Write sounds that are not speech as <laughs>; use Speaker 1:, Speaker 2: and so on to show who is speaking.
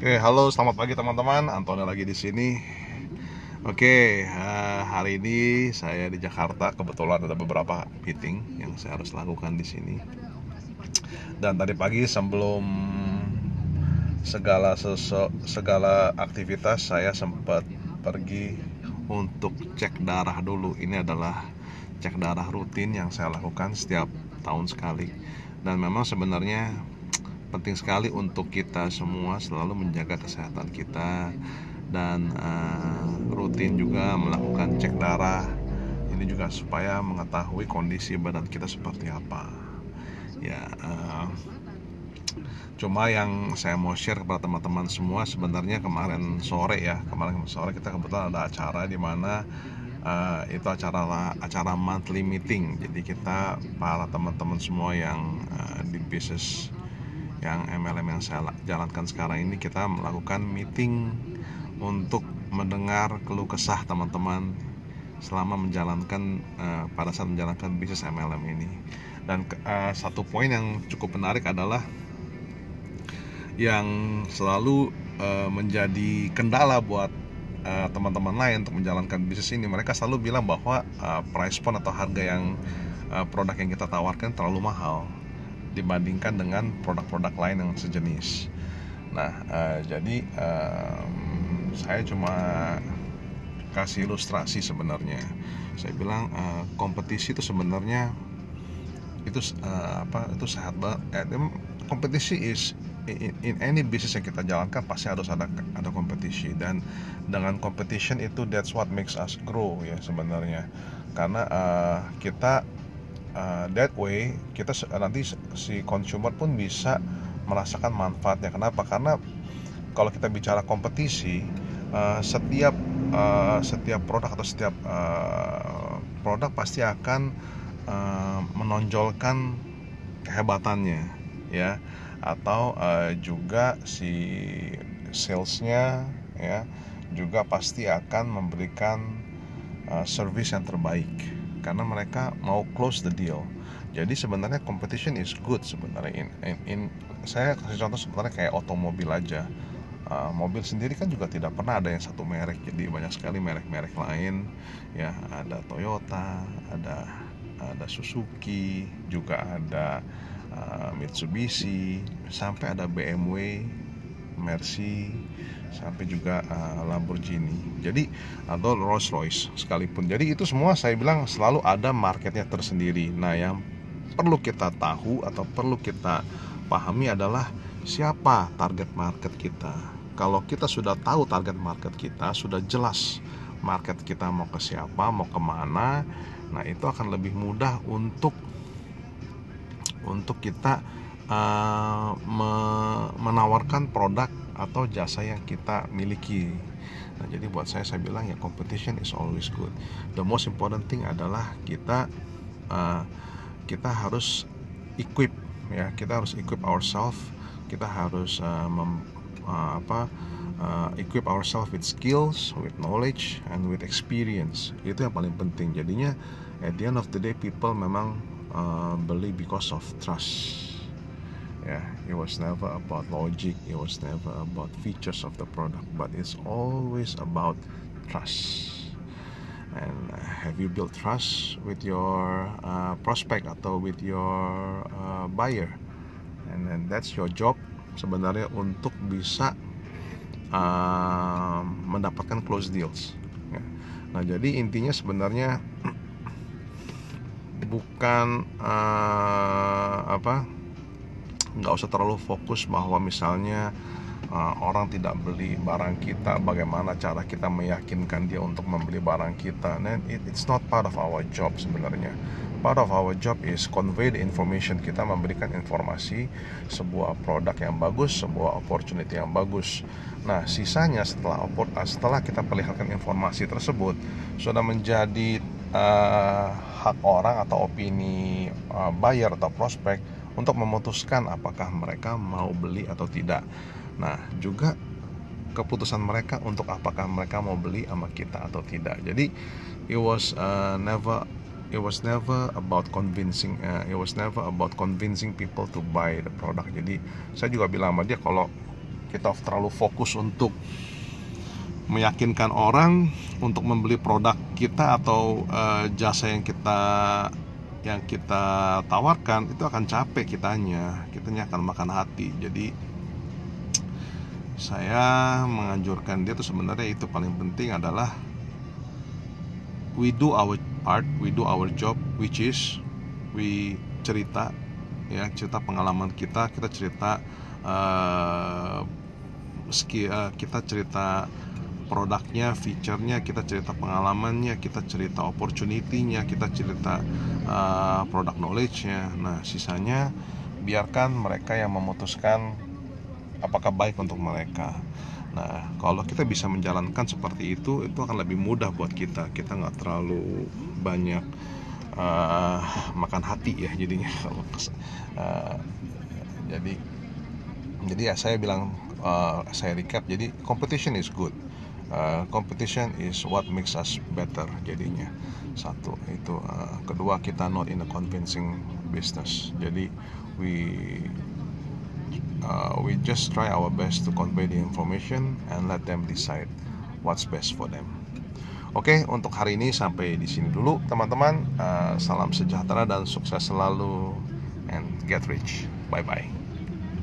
Speaker 1: Oke, halo, selamat pagi teman-teman. Antonio lagi di sini. Oke, uh, hari ini saya di Jakarta. Kebetulan ada beberapa meeting yang saya harus lakukan di sini. Dan tadi pagi sebelum segala sesu, segala aktivitas saya sempat pergi untuk cek darah dulu. Ini adalah cek darah rutin yang saya lakukan setiap tahun sekali. Dan memang sebenarnya penting sekali untuk kita semua selalu menjaga kesehatan kita dan uh, rutin juga melakukan cek darah. Ini juga supaya mengetahui kondisi badan kita seperti apa. Ya uh, cuma yang saya mau share kepada teman-teman semua sebenarnya kemarin sore ya kemarin sore kita kebetulan ada acara di mana uh, itu acara acara monthly meeting. Jadi kita para teman-teman semua yang uh, di bisnis yang MLM yang saya jalankan sekarang ini kita melakukan meeting untuk mendengar keluh kesah teman-teman selama menjalankan uh, pada saat menjalankan bisnis MLM ini. Dan uh, satu poin yang cukup menarik adalah yang selalu uh, menjadi kendala buat teman-teman uh, lain untuk menjalankan bisnis ini. Mereka selalu bilang bahwa uh, price point atau harga yang uh, produk yang kita tawarkan terlalu mahal dibandingkan dengan produk-produk lain yang sejenis. Nah, uh, jadi um, saya cuma kasih ilustrasi sebenarnya. Saya bilang uh, kompetisi itu sebenarnya itu uh, apa itu sehat banget. Kompetisi is in, in any business yang kita jalankan pasti harus ada ada kompetisi dan dengan competition itu that's what makes us grow ya sebenarnya karena uh, kita uh, that way kita nanti si consumer pun bisa merasakan manfaatnya. Kenapa? Karena kalau kita bicara kompetisi uh, setiap uh, setiap produk atau setiap uh, produk pasti akan uh, menonjolkan kehebatannya ya. Atau uh, juga si salesnya ya juga pasti akan memberikan uh, service yang terbaik karena mereka mau close the deal. Jadi sebenarnya competition is good sebenarnya. In, in, in saya kasih contoh sebenarnya kayak otomobil aja. Uh, mobil sendiri kan juga tidak pernah ada yang satu merek, jadi banyak sekali merek-merek lain. Ya ada Toyota, ada ada Suzuki, juga ada uh, Mitsubishi, sampai ada BMW, Mercy, sampai juga uh, Lamborghini. Jadi atau Rolls Royce sekalipun. Jadi itu semua saya bilang selalu ada marketnya tersendiri. Nah yang perlu kita tahu atau perlu kita pahami adalah siapa target market kita. Kalau kita sudah tahu target market kita, sudah jelas market kita mau ke siapa, mau ke mana, nah itu akan lebih mudah untuk untuk kita uh, me menawarkan produk atau jasa yang kita miliki. Nah, jadi buat saya saya bilang ya competition is always good. The most important thing adalah kita uh, kita harus equip ya, kita harus equip ourselves, kita harus uh, mem, uh, apa uh, equip ourselves with skills, with knowledge, and with experience. Itu yang paling penting. Jadinya at the end of the day people memang uh, beli because of trust yeah it was never about logic it was never about features of the product but it's always about trust and uh, have you built trust with your uh, prospect atau with your uh, buyer and then that's your job sebenarnya untuk bisa uh, mendapatkan close deals ya. nah jadi intinya sebenarnya <clears throat> bukan uh, apa nggak usah terlalu fokus bahwa misalnya uh, orang tidak beli barang kita bagaimana cara kita meyakinkan dia untuk membeli barang kita. Dan it, it's not part of our job sebenarnya. Part of our job is convey the information. Kita memberikan informasi sebuah produk yang bagus sebuah opportunity yang bagus. Nah sisanya setelah setelah kita perlihatkan informasi tersebut sudah menjadi uh, hak orang atau opini uh, buyer atau prospek untuk memutuskan apakah mereka mau beli atau tidak. Nah, juga keputusan mereka untuk apakah mereka mau beli sama kita atau tidak. Jadi it was uh, never it was never about convincing uh, it was never about convincing people to buy the product. Jadi saya juga bilang sama dia kalau kita terlalu fokus untuk meyakinkan orang untuk membeli produk kita atau uh, jasa yang kita yang kita tawarkan itu akan capek kitanya. Kitanya akan makan hati. Jadi saya menganjurkan dia tuh sebenarnya itu paling penting adalah we do our part we do our job which is we cerita ya cerita pengalaman kita kita cerita uh, ski, uh, kita cerita produknya, fiturnya, kita cerita pengalamannya, kita cerita opportunity-nya, kita cerita uh, produk knowledge-nya. Nah, sisanya biarkan mereka yang memutuskan apakah baik untuk mereka. Nah, kalau kita bisa menjalankan seperti itu, itu akan lebih mudah buat kita. Kita nggak terlalu banyak uh, makan hati ya jadinya. <laughs> uh, jadi, jadi ya saya bilang, uh, saya recap. Jadi competition is good uh, competition is what makes us better jadinya satu itu uh, kedua kita not in a convincing business jadi we uh, we just try our best to convey the information and let them decide what's best for them Oke, untuk hari ini sampai di sini dulu, teman-teman. Uh, salam sejahtera dan sukses selalu, and get rich. Bye bye.